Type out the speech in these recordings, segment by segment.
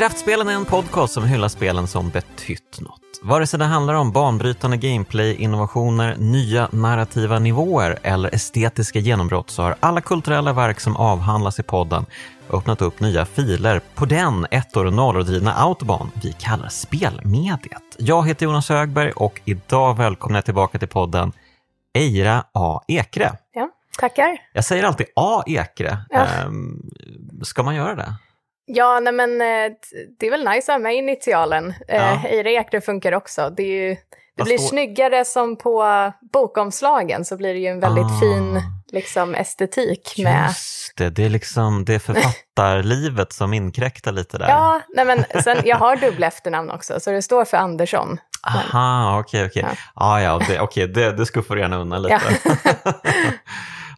Kraftspelen är en podcast som hyllar spelen som betytt något. Vare sig det handlar om banbrytande gameplay, innovationer, nya narrativa nivåer eller estetiska genombrott så har alla kulturella verk som avhandlas i podden öppnat upp nya filer på den ett år nollordrivna autobahn vi kallar spelmediet. Jag heter Jonas Högberg och idag välkomnar jag tillbaka till podden Eira A. Ekre. Ja, tackar. Jag säger alltid A. Ekre. Ja. Ehm, ska man göra det? Ja, nej men eh, det är väl nice att ha med initialen. Eh, ja. Eira Ekre funkar också. Det, ju, det blir står... snyggare som på bokomslagen så blir det ju en väldigt ah. fin liksom, estetik. Med... Just det, det är liksom det författarlivet som inkräktar lite där. Ja, nej men sen, jag har dubbla efternamn också så det står för Andersson. Aha, okej, okej. Okay. Ja. Ah, ja, det, okay, det, det skuffar du gärna undan lite. Ja.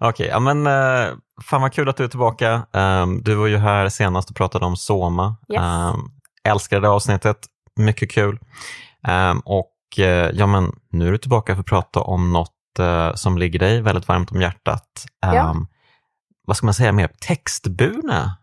okej, okay, ja men uh, fan vad kul att du är tillbaka. Um, du var ju här senast och pratade om Soma. Yes. Um, älskade det avsnittet, mycket kul. Um, och uh, ja men nu är du tillbaka för att prata om något uh, som ligger dig väldigt varmt om hjärtat. Ja. Vad ska man säga mer, textburna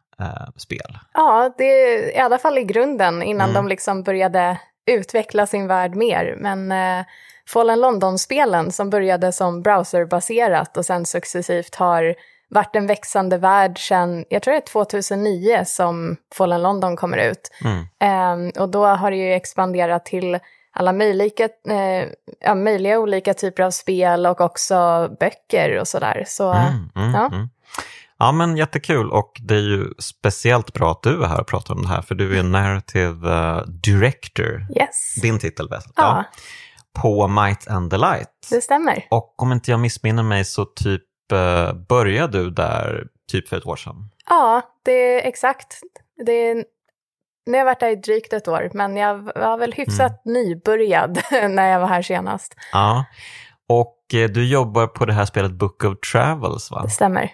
spel? Ja, det är i alla fall i grunden innan mm. de liksom började utveckla sin värld mer. Men eh, Fallen London-spelen som började som browserbaserat och sen successivt har varit en växande värld sedan, jag tror det är 2009 som Fallen London kommer ut. Mm. Eh, och då har det ju expanderat till alla möjliga, eh, ja, möjliga olika typer av spel och också böcker och sådär. Så, mm, mm, ja. Mm. Ja, men jättekul och det är ju speciellt bra att du är här och pratar om det här för du är narrative uh, director. Yes. Din titel bäst. Ja. ja. På Might and the Light. Det stämmer. Och om inte jag missminner mig så typ började du där typ för ett år sedan? Ja, det är exakt. Det är, nu har jag varit där i drygt ett år, men jag var väl hyfsat mm. nybörjad när jag var här senast. Ja, och eh, du jobbar på det här spelet Book of Travels va? Det stämmer.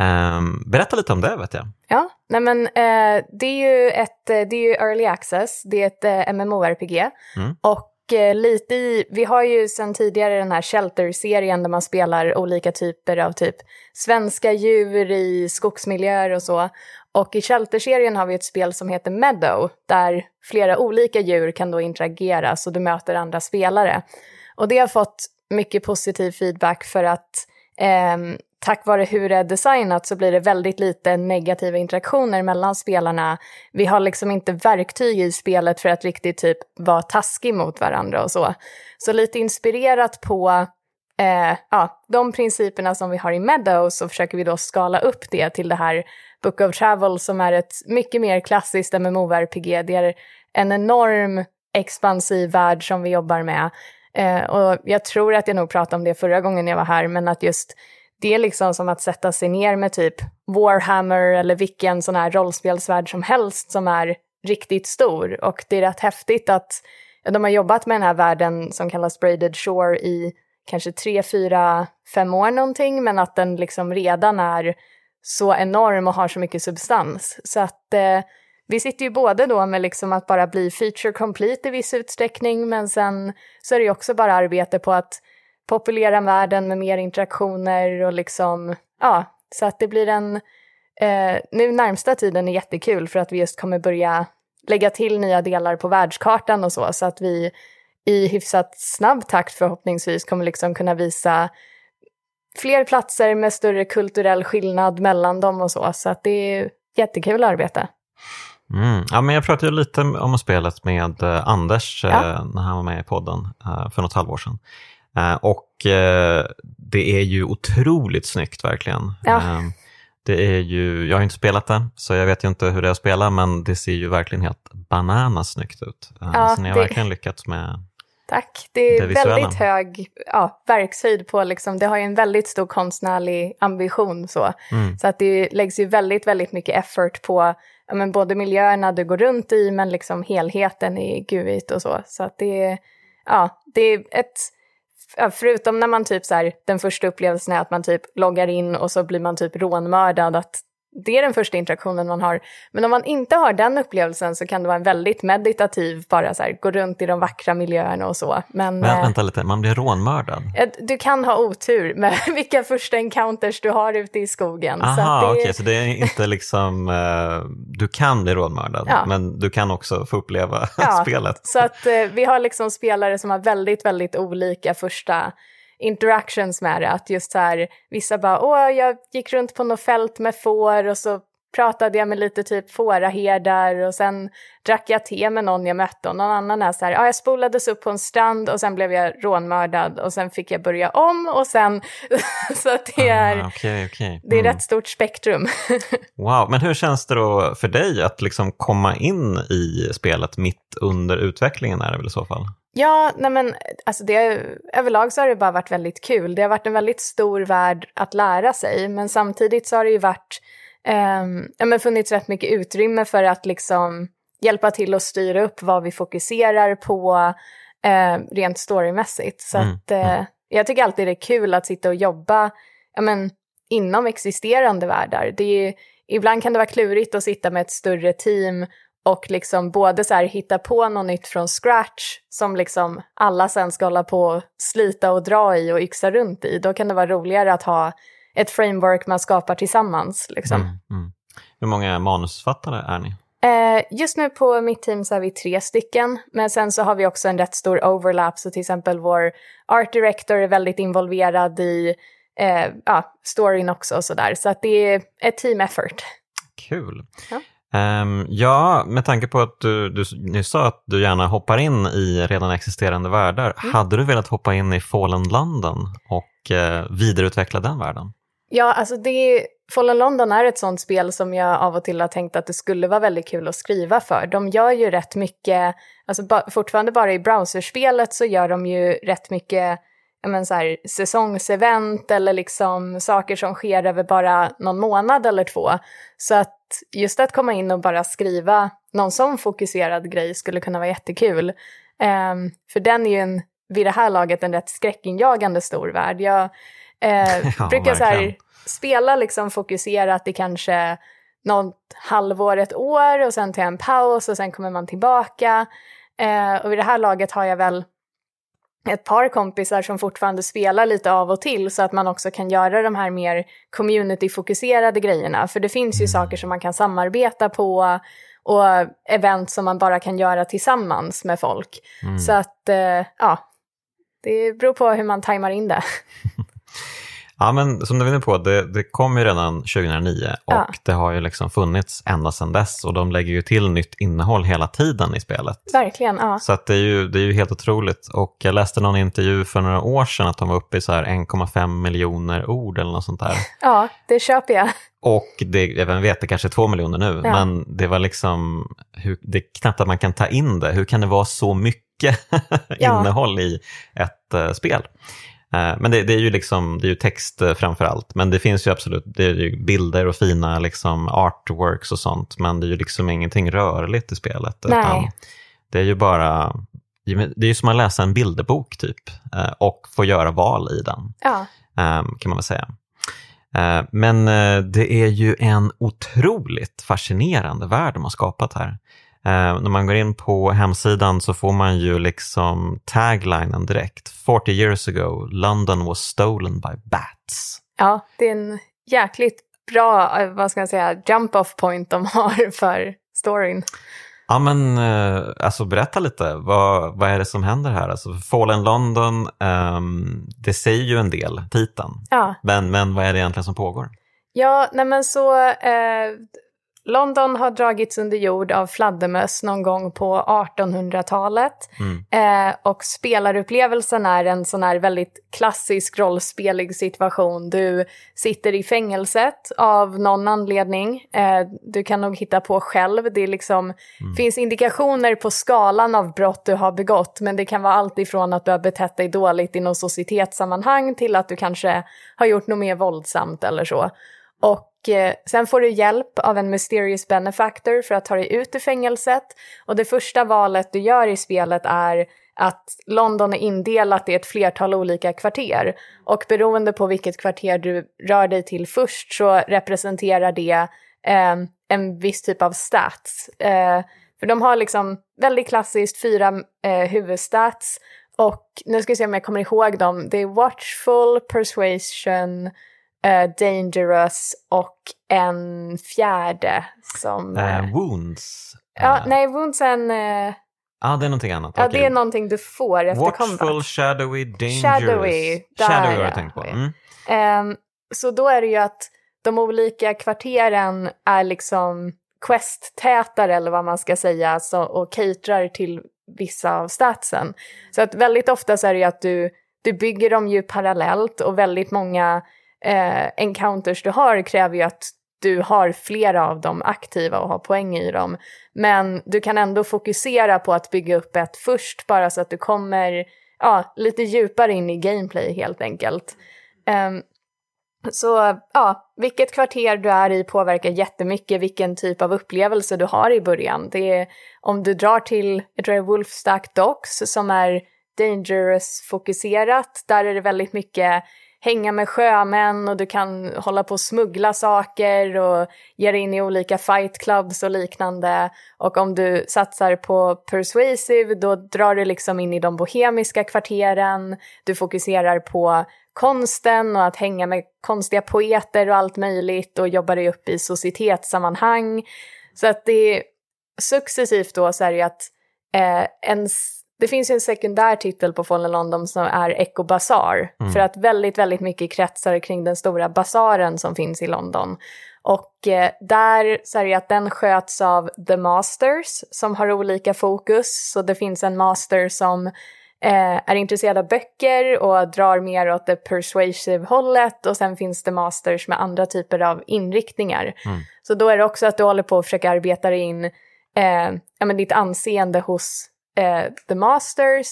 Um, berätta lite om det vet jag. Ja, nej men uh, det är ju ett, eh, det är ju early access, det är ett uh, eh, MMORPG. Mm. Och Eh, lite i, vi har ju sedan tidigare den här Shelter-serien där man spelar olika typer av typ svenska djur i skogsmiljöer och så. Och i Shelter-serien har vi ett spel som heter Meadow, där flera olika djur kan då interagera så du möter andra spelare. Och det har fått mycket positiv feedback för att Ehm, tack vare hur det är designat så blir det väldigt lite negativa interaktioner mellan spelarna. Vi har liksom inte verktyg i spelet för att riktigt typ vara taskig mot varandra och så. Så lite inspirerat på eh, ja, de principerna som vi har i Meadows så försöker vi då skala upp det till det här Book of Travel som är ett mycket mer klassiskt MMORPG. Det är en enorm expansiv värld som vi jobbar med. Eh, och jag tror att jag nog pratade om det förra gången jag var här, men att just det är liksom som att sätta sig ner med typ Warhammer eller vilken sån här rollspelsvärld som helst som är riktigt stor. Och det är rätt häftigt att de har jobbat med den här världen som kallas Braided Shore i kanske tre, fyra, fem år någonting, men att den liksom redan är så enorm och har så mycket substans. Så att eh, vi sitter ju både då med liksom att bara bli feature complete i viss utsträckning, men sen så är det ju också bara arbete på att populera världen med mer interaktioner och liksom, ja, så att det blir en, eh, nu närmsta tiden är jättekul för att vi just kommer börja lägga till nya delar på världskartan och så, så att vi i hyfsat snabb takt förhoppningsvis kommer liksom kunna visa fler platser med större kulturell skillnad mellan dem och så, så att det är jättekul arbete. Mm. Ja, men jag pratade lite om spelet med eh, Anders ja. eh, när han var med i podden eh, för något halvår sedan. Och det är ju otroligt snyggt verkligen. Ja. Det är ju, jag har inte spelat det, så jag vet ju inte hur det är att spela, men det ser ju verkligen helt bananasnyggt ut. Ja, så ni har det... verkligen lyckats med Tack. Det är det väldigt hög ja, verkshöjd på, liksom, det har ju en väldigt stor konstnärlig ambition. Så, mm. så att det läggs ju väldigt, väldigt mycket effort på ja, men både miljöerna du går runt i, men liksom helheten i GUIT och så. Så att det, ja, det är ett förutom när man typ så här, den första upplevelsen är att man typ loggar in och så blir man typ rånmördad, att det är den första interaktionen man har. Men om man inte har den upplevelsen så kan det vara en väldigt meditativ, bara så här, gå runt i de vackra miljöerna och så. Men, Men äh, vänta lite, man blir rånmördad? Du kan ha otur med vilka första encounters du har ute i skogen. Aha, okej, okay, så det är inte liksom, uh, du kan bli rånmördad, ja. men du kan också få uppleva ja, spelet. Så att vi har liksom spelare som har väldigt, väldigt olika första interactions med det. Att just så här, vissa bara, åh, jag gick runt på något fält med får och så pratade jag med lite typ fåraherdar och sen drack jag te med någon jag mötte och någon annan är så här, ja, jag spolades upp på en strand och sen blev jag rånmördad och sen fick jag börja om och sen, så att det är, ah, okay, okay. det är mm. rätt stort spektrum. wow, men hur känns det då för dig att liksom komma in i spelet mitt under utvecklingen är det väl i så fall? Ja, nej men alltså det, överlag så har det bara varit väldigt kul. Det har varit en väldigt stor värld att lära sig, men samtidigt så har det ju varit, eh, ja men funnits rätt mycket utrymme för att liksom hjälpa till att styra upp vad vi fokuserar på eh, rent storymässigt. Så mm. att eh, mm. jag tycker alltid det är kul att sitta och jobba ja men, inom existerande världar. Det är, ibland kan det vara klurigt att sitta med ett större team och liksom både så här hitta på något nytt från scratch som liksom alla sen ska hålla på och slita och dra i och yxa runt i. Då kan det vara roligare att ha ett framework man skapar tillsammans. Liksom. Mm, mm. Hur många manusförfattare är ni? Eh, just nu på mitt team så är vi tre stycken, men sen så har vi också en rätt stor overlap, så till exempel vår art director är väldigt involverad i eh, ja, storyn också och sådär, så att det är ett team effort. Kul. Ja. Um, ja, med tanke på att du, du nyss sa att du gärna hoppar in i redan existerande världar, mm. hade du velat hoppa in i Fallen London och uh, vidareutveckla den världen? Ja, alltså det, Fallen London är ett sånt spel som jag av och till har tänkt att det skulle vara väldigt kul att skriva för. De gör ju rätt mycket, alltså ba, fortfarande bara i browserspelet så gör de ju rätt mycket men så här, säsongsevent eller liksom saker som sker över bara någon månad eller två. Så att just att komma in och bara skriva någon sån fokuserad grej skulle kunna vara jättekul. Um, för den är ju en, vid det här laget en rätt skräckinjagande stor värld. Jag uh, ja, brukar så här, spela liksom fokuserat i kanske något halvår, ett år och sen ta en paus och sen kommer man tillbaka. Uh, och vid det här laget har jag väl ett par kompisar som fortfarande spelar lite av och till så att man också kan göra de här mer community-fokuserade grejerna. För det finns ju saker som man kan samarbeta på och event som man bara kan göra tillsammans med folk. Mm. Så att, eh, ja, det beror på hur man tajmar in det. Ja, men som du var inne på, det, det kom ju redan 2009 och ja. det har ju liksom funnits ända sedan dess och de lägger ju till nytt innehåll hela tiden i spelet. Verkligen, ja. Så det, är ju, det är ju helt otroligt. Och jag läste någon intervju för några år sedan att de var uppe i så här 1,5 miljoner ord eller något sånt där. Ja, det köper jag. Och det, jag vet, det kanske är två miljoner nu, ja. men det var liksom, hur, det är knappt att man kan ta in det. Hur kan det vara så mycket innehåll i ett uh, spel? Eh, men det, det, är ju liksom, det är ju text eh, framför allt, men det finns ju absolut det är ju bilder och fina liksom artworks och sånt, men det är ju liksom ingenting rörligt i spelet. Det är ju bara, det är ju som att läsa en bilderbok typ eh, och få göra val i den, ja. Ehm, kan man väl säga. Men det är ju en otroligt fascinerande värld de har skapat här. Eh, när man går in på hemsidan så får man ju liksom taglinen direkt. 40 years ago, London was stolen by bats. Ja, det är en jäkligt bra, eh, vad ska jag säga, jump-off point de har för storyn. Ja men eh, alltså berätta lite, vad, vad är det som händer här? Alltså Fallen London, um, det säger ju en del, titeln. Ja. Men, men vad är det egentligen som pågår? Ja, nej men så eh, London har dragits under jord av fladdermöss någon gång på 1800-talet. Mm. Eh, och spelarupplevelsen är en sån här väldigt klassisk rollspelig situation. Du sitter i fängelset av någon anledning. Eh, du kan nog hitta på själv. Det liksom, mm. finns indikationer på skalan av brott du har begått. Men det kan vara allt ifrån att du har betett dig dåligt i något societetssammanhang till att du kanske har gjort något mer våldsamt eller så. Och Eh, sen får du hjälp av en mysterious benefactor för att ta dig ut ur fängelset. Och det första valet du gör i spelet är att London är indelat i ett flertal olika kvarter. Och beroende på vilket kvarter du rör dig till först så representerar det eh, en viss typ av stats. Eh, för de har liksom väldigt klassiskt fyra eh, huvudstats. Och nu ska vi se om jag kommer ihåg dem. Det är Watchful, Persuasion, uh, Dangerous och en fjärde som... Uh, wounds? Ja, nej, Wounds är en... Ja, ah, det är någonting annat. Ja, okay. det är någonting du får efter Watchful, combat. shadowy, dangerous. Shadowy, där shadowy har jag tänkt på. Mm. Um, så då är det ju att de olika kvarteren är liksom quest-tätare eller vad man ska säga så, och caterar till vissa av statsen. Så att väldigt ofta så är det ju att du, du bygger dem ju parallellt och väldigt många eh, encounters du har kräver ju att du har flera av dem aktiva och har poäng i dem. Men du kan ändå fokusera på att bygga upp ett först bara så att du kommer ja, lite djupare in i gameplay helt enkelt. Um, så ja, vilket kvarter du är i påverkar jättemycket vilken typ av upplevelse du har i början. Det är, om du drar till, jag tror det är Wolfstack Docks som är dangerous-fokuserat, där är det väldigt mycket hänga med sjömän och du kan hålla på och smuggla saker och ge dig in i olika fight clubs och liknande. Och om du satsar på persuasive då drar du liksom in i de bohemiska kvarteren. Du fokuserar på konsten och att hänga med konstiga poeter och allt möjligt och jobbar dig upp i societetssammanhang. Så att det är successivt då så är det att eh, ens det finns ju en sekundär titel på Fallen London som är Echo Bazaar. Mm. För att väldigt, väldigt mycket kretsar kring den stora basaren som finns i London. Och eh, där så är det att den sköts av The Masters som har olika fokus. Så det finns en master som eh, är intresserad av böcker och drar mer åt det persuasive hållet och sen finns det masters med andra typer av inriktningar. Mm. Så då är det också att du håller på att försöka arbeta in eh, ja, men ditt anseende hos eh, The Masters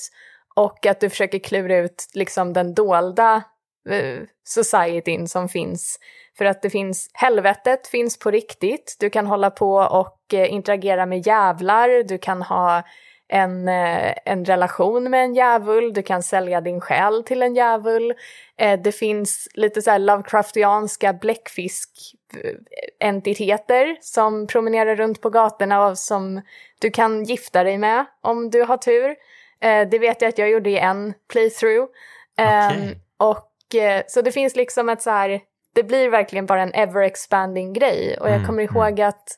och att du försöker klura ut liksom den dolda eh, societyn som finns. För att det finns, helvetet finns på riktigt, du kan hålla på och eh, interagera med jävlar, du kan ha en, eh, en relation med en djävul, du kan sälja din själ till en djävul. Eh, det finns lite så här Lovecraftianska bläckfisk-entiteter som promenerar runt på gatorna och som du kan gifta dig med om du har tur. Eh, det vet jag att jag gjorde i en playthrough. Okay. Ehm, och, så det finns liksom ett så här, det blir verkligen bara en ever expanding grej. Och jag mm, kommer mm. ihåg att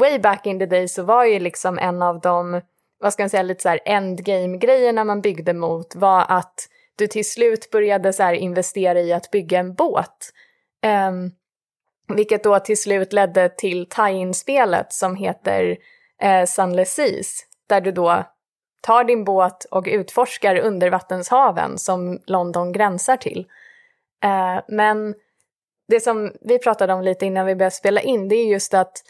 way back in the day så var ju liksom en av de vad ska man säga, lite så här endgame-grejerna man byggde mot var att du till slut började så investera i att bygga en båt. Um, vilket då till slut ledde till tie-in-spelet som heter eh, Sunless Seas, där du då tar din båt och utforskar undervattenshaven som London gränsar till. Eh, men det som vi pratade om lite innan vi började spela in, det är just att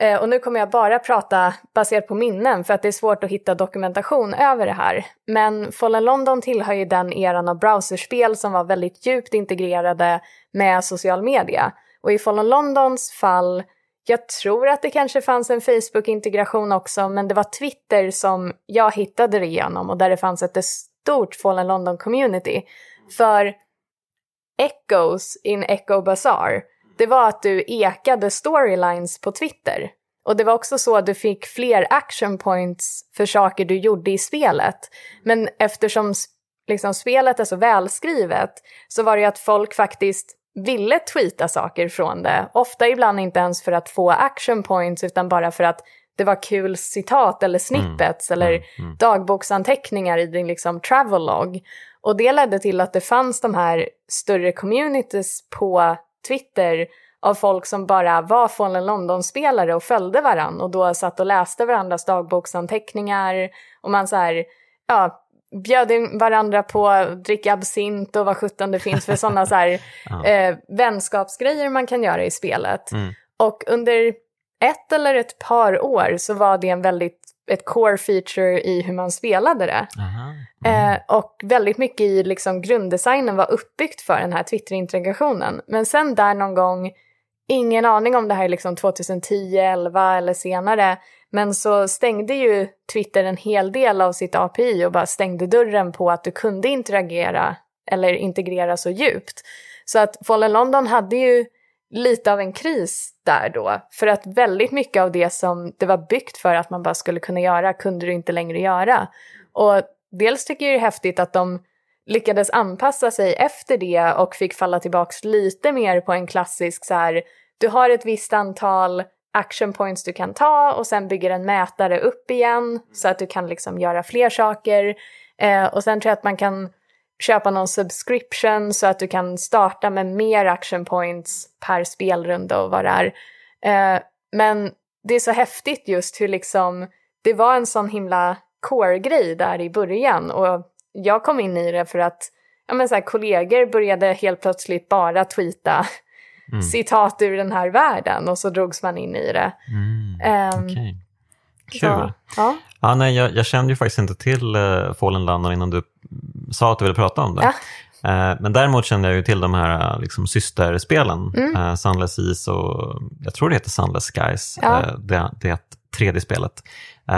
Eh, och nu kommer jag bara prata baserat på minnen för att det är svårt att hitta dokumentation över det här. Men Fallen London tillhör ju den eran av browserspel som var väldigt djupt integrerade med social media. Och i Fallen Londons fall, jag tror att det kanske fanns en Facebook-integration också, men det var Twitter som jag hittade det igenom och där det fanns ett stort Fallen London-community. För Echoes in Echo Bazaar det var att du ekade storylines på Twitter. Och det var också så att du fick fler action points för saker du gjorde i spelet. Men eftersom liksom, spelet är så välskrivet så var det ju att folk faktiskt ville tweeta saker från det. Ofta ibland inte ens för att få action points utan bara för att det var kul citat eller snippets mm, eller mm, mm. dagboksanteckningar i din liksom travel-log. Och det ledde till att det fanns de här större communities på Twitter av folk som bara var Fallen London-spelare och följde varann och då satt och läste varandras dagboksanteckningar och man så här, ja, bjöd in varandra på att dricka absint och vad sjutton det finns för sådana så här ja. eh, vänskapsgrejer man kan göra i spelet. Mm. Och under ett eller ett par år så var det en väldigt ett core feature i hur man spelade det. Mm. Eh, och väldigt mycket i liksom grunddesignen var uppbyggt för den här Twitter-integrationen. Men sen där någon gång ingen aning om det här är liksom 2010, 11 eller senare. Men så stängde ju Twitter en hel del av sitt API och bara stängde dörren på att du kunde interagera eller integrera så djupt. Så att Fallen London hade ju lite av en kris där då. För att väldigt mycket av det som det var byggt för att man bara skulle kunna göra kunde du inte längre göra. Och dels tycker jag det är häftigt att de lyckades anpassa sig efter det och fick falla tillbaks lite mer på en klassisk så här, du har ett visst antal action points du kan ta och sen bygger en mätare upp igen så att du kan liksom göra fler saker. Eh, och sen tror jag att man kan köpa någon subscription så att du kan starta med mer action points per spelrunda och vad det är. Eh, men det är så häftigt just hur liksom det var en sån himla core-grej där i början och jag kom in i det för att ja, men så här, kollegor började helt plötsligt bara tweeta mm. citat ur den här världen och så drogs man in i det. Mm. Um, okay. Kul. Så, ja. Ja, nej, jag, jag, kände ju faktiskt inte till uh, Fallen London innan du sa att du ville prata om det. Ja. Uh, men däremot kände jag ju till de här uh, liksom, systerspelen, mm. uh, Sunless Is och jag tror det heter Sunless Skies, ja. det, det 3D-spelet.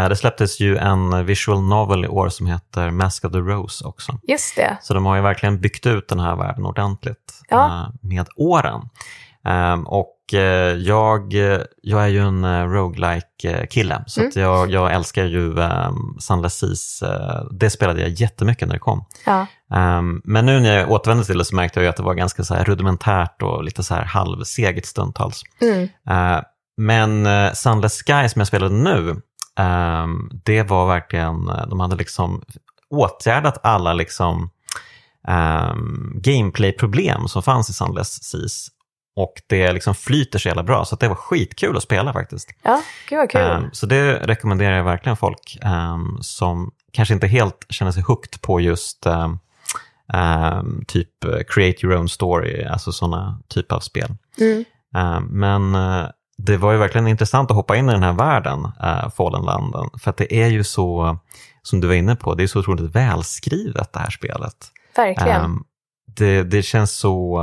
Det släpptes ju en visual novel i år som heter Mask of the Rose också. Just det. Så de har ju verkligen byggt ut den här världen ordentligt ja. med åren. Um, och uh, jag, jag är ju en uh, roguelike kille så mm. jag, jag älskar ju um, Sunless Seas. Det spelade jag jättemycket när det kom. Ja. Um, men nu när jag återvände till det så märkte jag att det var ganska så rudimentärt och lite så här halvsegigt stundtals. Mm. Uh, men Sunless Sky som jag spelade nu, um, det var verkligen, de hade liksom åtgärdat alla liksom um, gameplay-problem som fanns i Sunless Seas och det liksom flyter så jävla bra, så det var skitkul att spela faktiskt. Ja, gud vad kul. Um, så det rekommenderar jag verkligen folk um, som kanske inte helt känner sig hooked på just um, typ uh, create your own story, alltså sådana typer av spel. Mm. men uh, det var ju verkligen intressant att hoppa in i den här världen, uh, Fallen London, för att det är ju så, som du var inne på, det är så otroligt välskrivet det här spelet. Verkligen. det, det känns så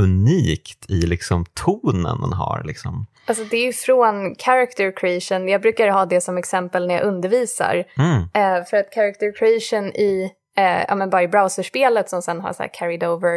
unikt i liksom tonen den har. Liksom. Alltså det är ju från character creation, jag brukar ha det som exempel när jag undervisar. Mm. Eh, för att character creation i, eh, ja men bara i browserspelet som sen har så här carried over,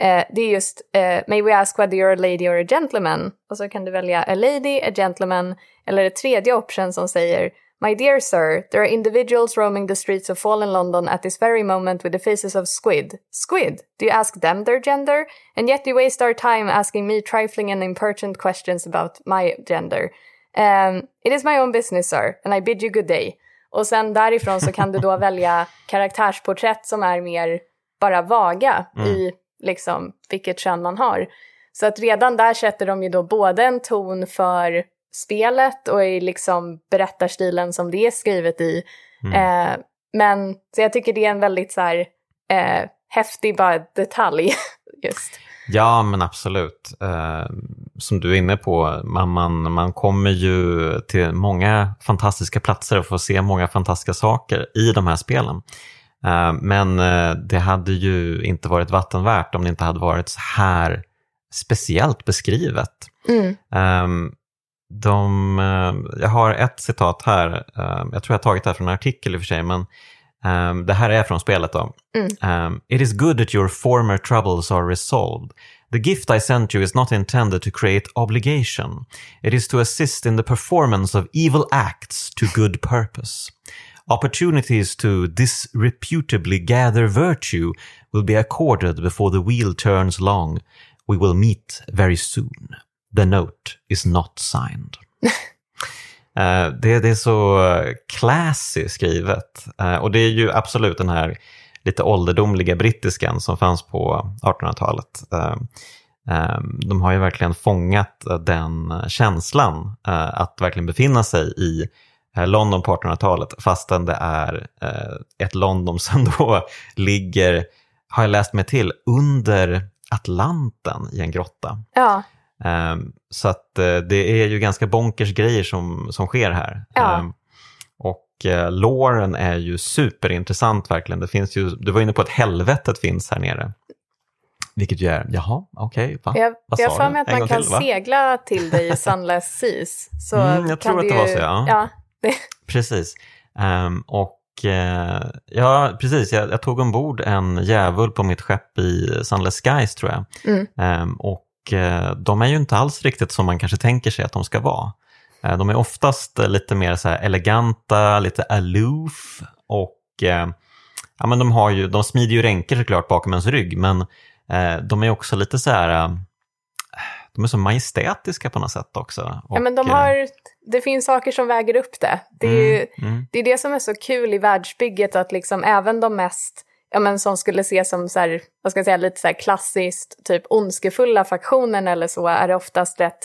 eh, det är just May we ask whether you're a lady or a gentleman? Och så kan du välja a lady, a gentleman eller ett tredje option som säger My dear sir, there are individuals roaming the streets of fallen London at this very moment with the faces of squid. Squid? Do you ask them their gender? And yet you waste our time asking me trifling and impertinent questions about my gender. Um, it is my own business, sir, and I bid you good day. Och sen därifrån så kan du då välja karaktärsporträtt som är mer bara vaga mm. i liksom vilket kön man har. Så att redan där sätter de ju då både en ton för spelet och i liksom berättarstilen som det är skrivet i. Mm. Eh, men så jag tycker det är en väldigt så här, eh, häftig bara detalj just. Ja, men absolut. Eh, som du är inne på, man, man, man kommer ju till många fantastiska platser och får se många fantastiska saker i de här spelen. Eh, men eh, det hade ju inte varit vattenvärt om det inte hade varit så här speciellt beskrivet. Mm. De, eh, jag har ett citat här, eh, jag tror jag har tagit det här från en artikel i och för sig, men um, det här är från spelet då. Mm. It is good that your former troubles are resolved. The gift I sent you is not intended to create obligation. It is to assist in the performance of evil acts to good purpose. Opportunities to disreputably gather virtue will be accorded before the wheel turns long. We will meet very soon. The note is not signed. uh, det, det, är så classy skrivet. Uh, och det är ju absolut den här lite ålderdomliga brittiskan som fanns på 1800-talet. Uh, eh, de har ju verkligen fångat den känslan att verkligen befinna sig i London på 1800-talet fastän det är ett London som då ligger, har jag läst mig till, under Atlanten i en grotta. Ja. Um, så att uh, det är ju ganska bonkers grejer som, som sker här. Ja. Um, och uh, låren är ju superintressant verkligen. Det finns ju, du var inne på att helvetet finns här nere. Vilket ju är, jaha, okej, okay, Jag, jag har för mig att man kan till, segla till dig i Sunless Seas. Så mm, jag tror att det ju, var så, ja. ja det. Precis. Um, och uh, ja, precis, jag, jag, tog ombord en djävul på mitt skepp i Sunless Skies tror jag. Mm. Um, och de är ju inte alls riktigt som man kanske tänker sig att de ska vara. Uh, de är oftast lite mer så eleganta, lite aloof och ja, men de, har ju, de smider ju ränker såklart bakom ens rygg, men eh, de är också lite så här, eh, de är så majestätiska på något sätt också. Och, ja, men de eh, har, det finns saker som väger upp det. Det är, mm, ju, mm. det är det som är så kul i världsbygget, att liksom även de mest ja, men som skulle ses som så här, vad ska jag säga, lite så här klassiskt typ ondskefulla faktionen eller så är det oftast rätt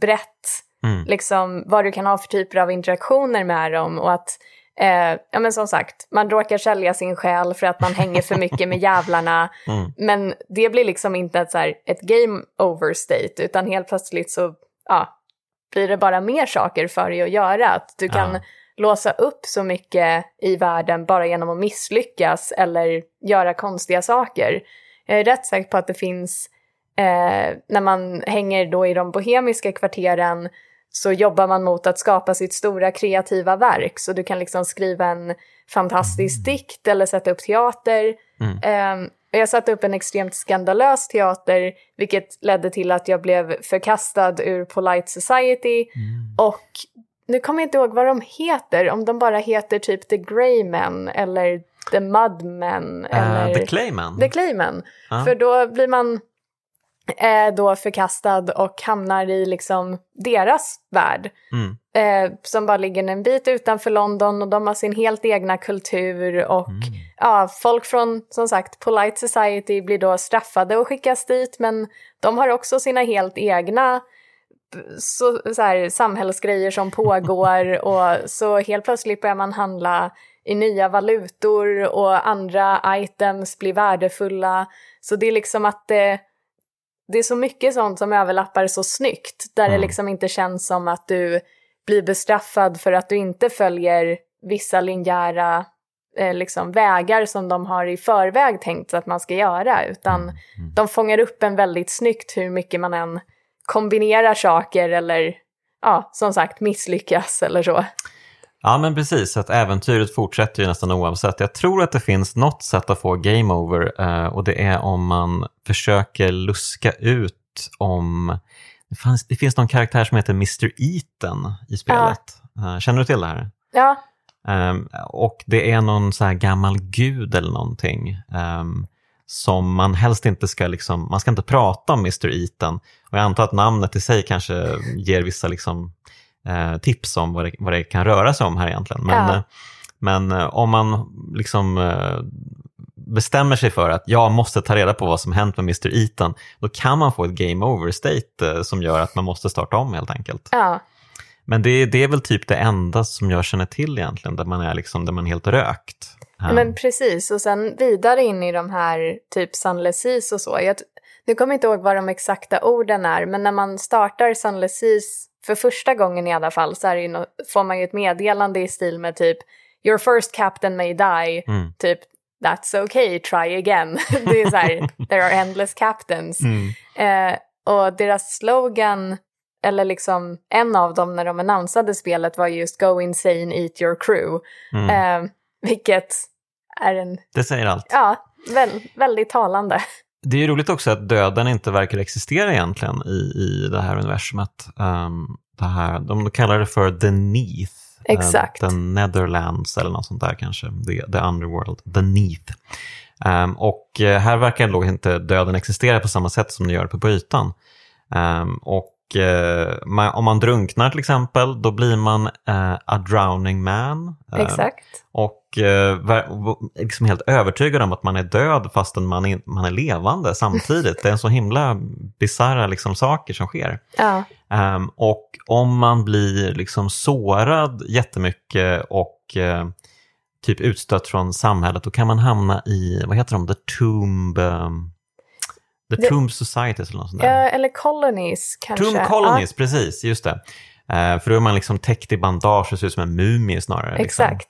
brett mm. liksom vad du kan ha för typer av interaktioner med dem och att Eh, ja men som sagt, man råkar sälja sin själ för att man hänger för mycket med jävlarna. Mm. Men det blir liksom inte ett, så här, ett game over state, utan helt plötsligt så ja, blir det bara mer saker för dig att göra. Att du kan ja. Låsa upp så mycket i världen bara genom att misslyckas eller göra konstiga saker. Jag är rätt säker på att det finns, eh, när man hänger då i de bohemiska kvarteren, så jobbar man mot att skapa sitt stora kreativa verk. Så du kan liksom skriva en fantastisk dikt eller sätta upp teater. Mm. Um, jag satte upp en extremt skandalös teater, vilket ledde till att jag blev förkastad ur Polite Society. Mm. Och nu kommer jag inte ihåg vad de heter, om de bara heter typ The Greymen eller The Mudmen. Uh, eller The Claymen. The Claymen. Uh. För då blir man är då förkastad och hamnar i liksom deras värld. Mm. Eh, som bara ligger en bit utanför London och de har sin helt egna kultur och mm. ja, folk från som sagt Polite Society blir då straffade och skickas dit men de har också sina helt egna så, så här, samhällsgrejer som pågår och så helt plötsligt börjar man handla i nya valutor och andra items blir värdefulla. Så det är liksom att det det är så mycket sånt som överlappar så snyggt, där mm. det liksom inte känns som att du blir bestraffad för att du inte följer vissa linjära eh, liksom, vägar som de har i förväg tänkt att man ska göra, utan mm. Mm. de fångar upp en väldigt snyggt hur mycket man än kombinerar saker eller, ja, som sagt, misslyckas eller så. Ja men precis, att äventyret fortsätter ju nästan oavsett. Jag tror att det finns något sätt att få game over eh, och det är om man försöker luska ut om... Det, fanns, det finns någon karaktär som heter Mr. Eaton i spelet. Ja. Eh, känner du till det här? Ja. Um, och det är någon så här gammal gud eller någonting um, som man helst inte ska, liksom, man ska inte prata om Mr. Eaton. Och jag antar att namnet i sig kanske ger vissa liksom, eh, tips om vad det, vad det kan röra sig om här egentligen. Men, ja. Eh, men eh, om man liksom eh, bestämmer sig för att jag måste ta reda på vad som hänt med Mr. Eaton, då kan man få ett game over state som gör att man måste starta om helt enkelt. Ja. Men det, det är väl typ det enda som jag känner till egentligen, där man är, liksom, där man är helt rökt. Men precis, och sen vidare in i de här typ Sunless Seas och så. Jag, nu kommer jag inte ihåg vad de exakta orden är, men när man startar Sunless Seas för första gången i alla fall så no får man ju ett meddelande i stil med typ Your first captain may die, mm. typ That's okay, try again. det är så här, there are endless captains. Mm. Eh, och deras slogan, eller liksom en av dem när de annonsade spelet var just Go insane, eat your crew. Mm. Eh, vilket är en... Det säger allt. Ja, väl, väldigt talande. Det är roligt också att döden inte verkar existera egentligen i, i det här universumet. Um, det här, de kallar det för the Neath. Eh, Exakt. Uh, the Netherlands eller något sånt där kanske. The, the Underworld. The Neath. Um, och uh, här verkar då inte döden existera på samma sätt som den gör på, ytan. Um, och man, om man drunknar till exempel, då blir man uh, a drowning man. Exakt. Och uh, liksom helt övertygad om att man är död fastän man är, man är levande samtidigt. Det är så himla bisarra liksom, saker som sker. Ja. Um, och om man blir liksom sårad jättemycket och uh, typ utstött från samhället, då kan man hamna i, vad heter de, the tomb... Um, The Tomb Societies eller något sånt där. Ja, eller Colonies kanske. Tomb Colonies, ja. precis, just det. Uh, för då är man liksom täckt i bandage och ser ut som en mumie snarare. Liksom. Exakt.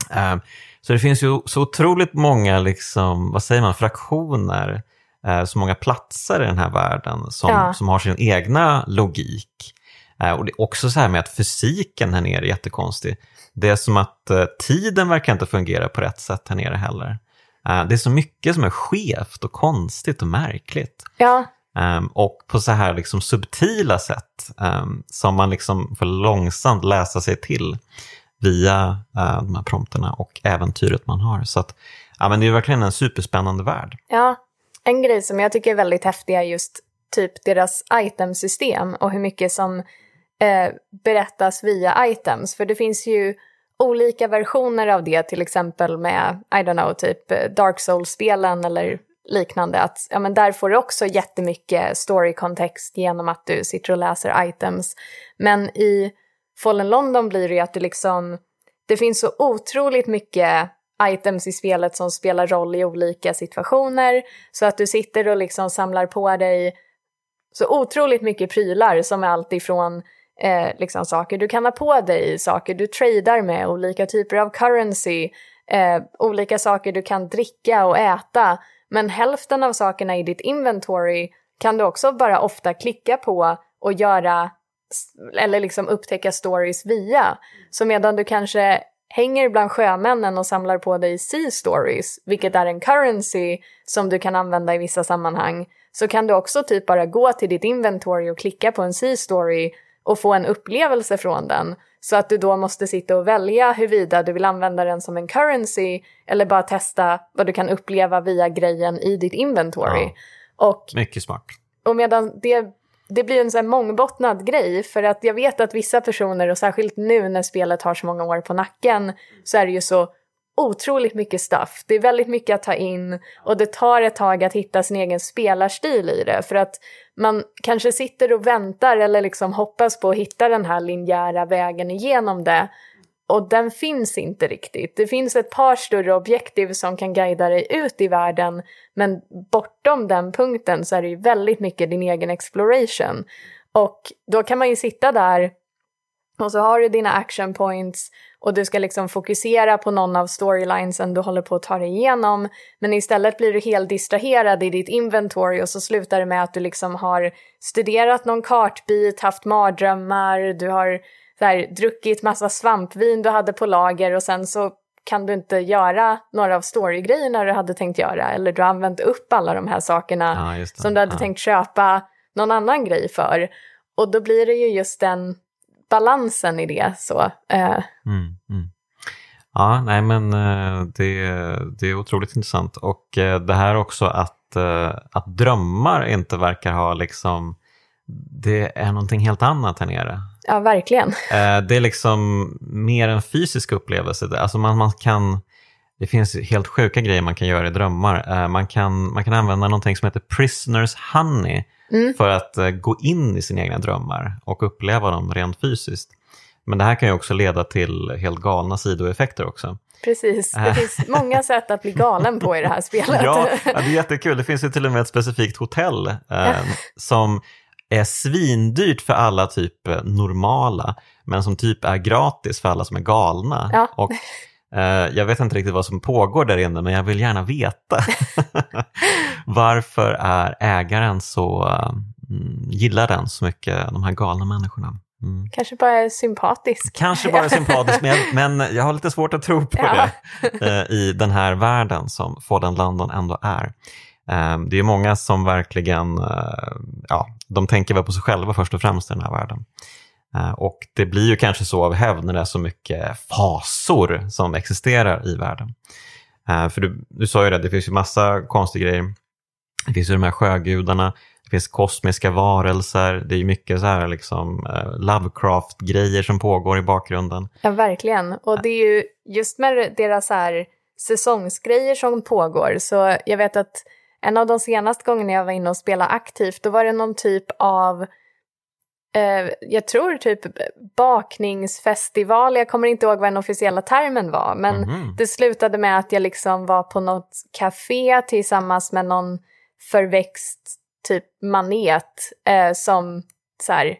Liksom. Uh, så det finns ju så otroligt många, liksom, vad säger man, fraktioner eh, så många platser i den här världen som, ja. som har sin egna logik. Och det är också så här med att fysiken här nere är jättekonstig. Det är som att tiden verkar inte fungera på rätt sätt här nere heller. Eh, det är så mycket som är skevt och konstigt och märkligt. Ja. Um, och på så här liksom subtila sätt um, som man liksom får långsamt läsa sig till via uh, de här prompterna och äventyret man har. Så att, ja, men det är verkligen en superspännande värld. Ja, en grej som jag tycker är väldigt häftig är just typ deras itemsystem och hur mycket som eh, berättas via items. För det finns ju olika versioner av det, till exempel med, I don't know, typ eh, Dark Souls-spelen eller liknande. Att, ja, men där får du också jättemycket story-kontext genom att du sitter och läser items. Men i Fallen London blir det ju att du liksom, det finns så otroligt mycket items i spelet som spelar roll i olika situationer. Så att du sitter och liksom samlar på dig så otroligt mycket prylar som är allt ifrån eh, liksom saker du kan ha på dig, saker du tradar med, olika typer av currency, eh, olika saker du kan dricka och äta. Men hälften av sakerna i ditt inventory kan du också bara ofta klicka på och göra eller liksom upptäcka stories via. Så medan du kanske hänger bland sjömännen och samlar på dig sea stories, vilket är en currency som du kan använda i vissa sammanhang, så kan du också typ bara gå till ditt inventory och klicka på en sea story och få en upplevelse från den. Så att du då måste sitta och välja huruvida du vill använda den som en currency eller bara testa vad du kan uppleva via grejen i ditt inventory. Ja. Och, Mycket smart. Och medan det, det blir en sån mångbottnad grej för att jag vet att vissa personer och särskilt nu när spelet har så många år på nacken så är det ju så otroligt mycket stuff. Det är väldigt mycket att ta in och det tar ett tag att hitta sin egen spelarstil i det för att man kanske sitter och väntar eller liksom hoppas på att hitta den här linjära vägen igenom det och den finns inte riktigt. Det finns ett par större objektiv som kan guida dig ut i världen men bortom den punkten så är det ju väldigt mycket din egen exploration. Och då kan man ju sitta där och så har du dina action points och du ska liksom fokusera på någon av storylinesen du håller på att ta dig igenom. Men istället blir du helt distraherad i ditt inventory och så slutar det med att du liksom har studerat någon kartbit, haft mardrömmar, du har här, druckit massa svampvin du hade på lager och sen så kan du inte göra några av storygrejerna du hade tänkt göra eller du har använt upp alla de här sakerna ja, som du hade ja. tänkt köpa någon annan grej för. Och då blir det ju just den balansen i det. Så, eh. mm, mm. Ja, nej men eh, det, det är otroligt intressant och eh, det här också att, att drömmar inte verkar ha liksom, det är någonting helt annat här nere. Ja, verkligen. Det är liksom mer en fysisk upplevelse. Alltså man, man kan, det finns helt sjuka grejer man kan göra i drömmar. Man kan, man kan använda någonting som heter prisoners honey mm. för att uh, gå in i sina egna drömmar och uppleva dem rent fysiskt. Men det här kan ju också leda till helt galna sidoeffekter också. Precis, det finns många sätt att bli galen på i det här spelet. ja, det är jättekul. Det finns ju till och med ett specifikt hotell eh, som är svindyrt för alla typ eh, normala, men som typ är gratis för alla som är galna. Ja. Och Eh, jag vet inte riktigt vad som pågår där inne, men jag vill gärna veta. Varför är ägaren så, mm, gillar den så mycket, de här galna människorna? Mm. Kanske bara är sympatisk. Kanske bara är sympatisk, men, men jag har lite svårt att tro på ja. det eh, i den här världen som Fallen London ändå är. Eh, det är många som verkligen, ja, de tänker väl på sig själva först och främst i den här världen. Eh, och det blir ju kanske så av hävd när det är så mycket fasor som existerar i världen. Eh, för du, du sa ju det, det finns ju massa konstiga grejer. Det finns ju de här sjögudarna, det finns kosmiska varelser, det är ju mycket så här liksom eh, Lovecraft-grejer som pågår i bakgrunden. Ja, verkligen. Och det är ju just med deras här säsongsgrejer som pågår, så jag vet att en av de senaste gångerna jag var inne och spelade aktivt, då var det någon typ av eh, jag tror typ bakningsfestival, jag kommer inte ihåg vad den officiella termen var, men mm det slutade med att jag liksom var på något café tillsammans med någon förväxt typ manet eh, som så här,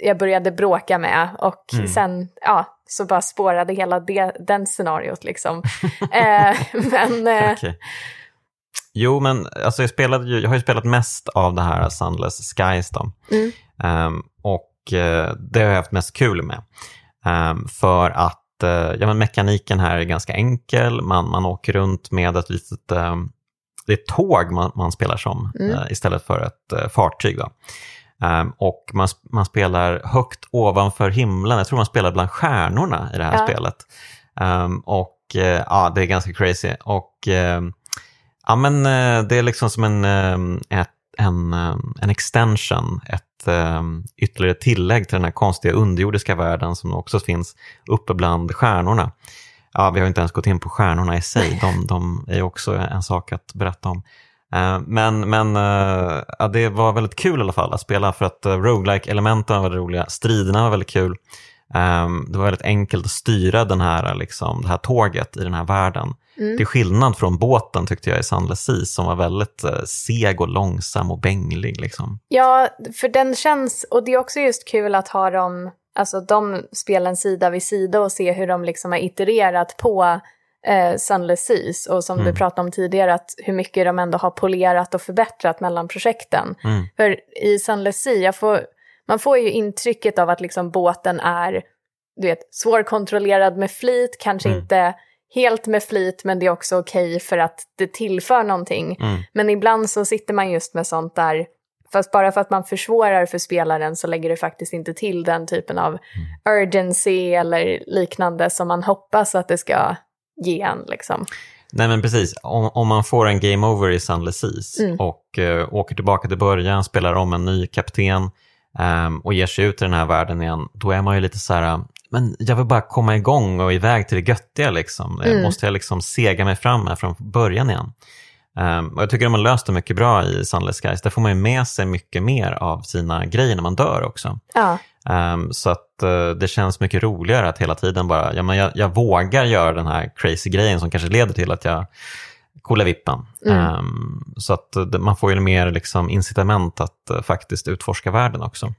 jag började bråka med och mm. sen ja, så bara spårade hela det, den scenariot liksom. eh, men, eh, okay. Jo, men alltså jag, spelade ju, jag har ju spelat mest av det här Sunless Skies. Då. Mm. Um, och uh, det har jag haft mest kul med. Um, för att uh, ja, men mekaniken här är ganska enkel. Man, man åker runt med ett litet um, det är tåg man, man spelar som mm. uh, istället för ett fartyg. Då. och man, man spelar högt ovanför himlen. Jag tror man spelar bland stjärnorna i det här ja. spelet. och ja, det är ganska crazy. Och Ja, men eh, det är liksom som en, eh, ett, en, eh, en extension, ett ytterligare tillägg till den här konstiga underjordiska världen som också finns uppe bland stjärnorna. Ja, vi har inte ens gått in på stjärnorna i sig, de, de är också en sak att berätta om. Men, men ja, det var väldigt kul i alla fall att spela för att roguelike elementen var väldigt roliga, striderna var väldigt kul. Det var väldigt enkelt att styra den här, liksom, det här tåget i den här världen. Mm. Till skillnad från båten tyckte jag i Sea som var väldigt eh, seg och långsam och bänglig. Liksom. Ja, för den känns, och det är också just kul att ha dem, alltså de spelen sida vid sida och se hur de liksom har itererat på eh, Sunless Seas och som mm. du pratade om tidigare, att hur mycket de ändå har polerat och förbättrat mellan projekten. Mm. För i Sunless Sea, får, man får ju intrycket av att liksom båten är du vet, svårkontrollerad med flit, kanske mm. inte helt med flit men det är också okej okay för att det tillför någonting. Mm. Men ibland så sitter man just med sånt där, fast bara för att man försvårar för spelaren så lägger det faktiskt inte till den typen av mm. urgency eller liknande som man hoppas att det ska ge en. Liksom. Nej men precis, om, om man får en game over i Sunless Seas mm. och uh, åker tillbaka till början, spelar om en ny kapten um, och ger sig ut i den här världen igen, då är man ju lite så här, men jag vill bara komma igång och iväg till det göttiga. Liksom. Mm. Måste jag liksom sega mig fram här från början igen? Um, och jag tycker de har löst det mycket bra i Sunless Skies. Där får man ju med sig mycket mer av sina grejer när man dör också. Ja. Um, så att uh, det känns mycket roligare att hela tiden bara, ja, men jag, jag vågar göra den här crazy grejen som kanske leder till att jag coola vippen. Mm. Um, så att uh, man får ju mer liksom, incitament att uh, faktiskt utforska världen också.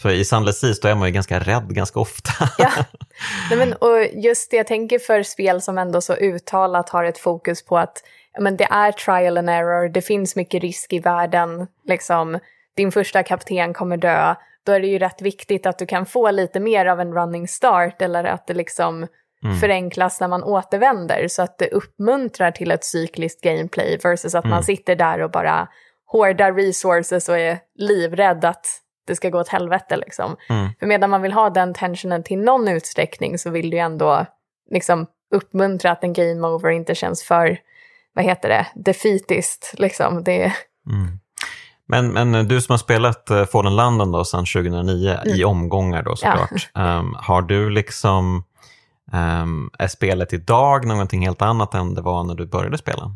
För i Sunless Seas då är man ju ganska rädd ganska ofta. ja, Nej, men, och just det jag tänker för spel som ändå så uttalat har ett fokus på att men, det är trial and error, det finns mycket risk i världen, liksom, din första kapten kommer dö, då är det ju rätt viktigt att du kan få lite mer av en running start eller att det liksom mm. förenklas när man återvänder så att det uppmuntrar till ett cykliskt gameplay versus att mm. man sitter där och bara hårdar resources och är livrädd att det ska gå åt helvete liksom. Mm. För medan man vill ha den tensionen till någon utsträckning så vill du ju ändå liksom uppmuntra att en game over inte känns för, vad heter det, defeatist liksom. Det... Mm. Men, men du som har spelat uh, Fallen London då sedan 2009 mm. i omgångar då såklart. Ja. Um, har du liksom, um, är spelet idag någonting helt annat än det var när du började spela?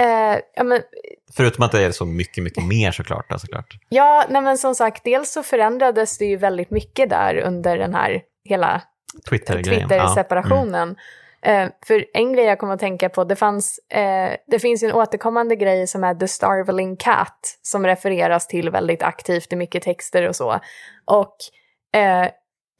Uh, ja, men, Förutom att det är så mycket, mycket mer såklart. Då, såklart. Ja, nej, men som sagt, dels så förändrades det ju väldigt mycket där under den här hela Twitter-separationen. Twitter ja. mm. uh, för en grej jag kommer att tänka på, det, fanns, uh, det finns en återkommande grej som är The Starveling Cat som refereras till väldigt aktivt i mycket texter och så. Och uh,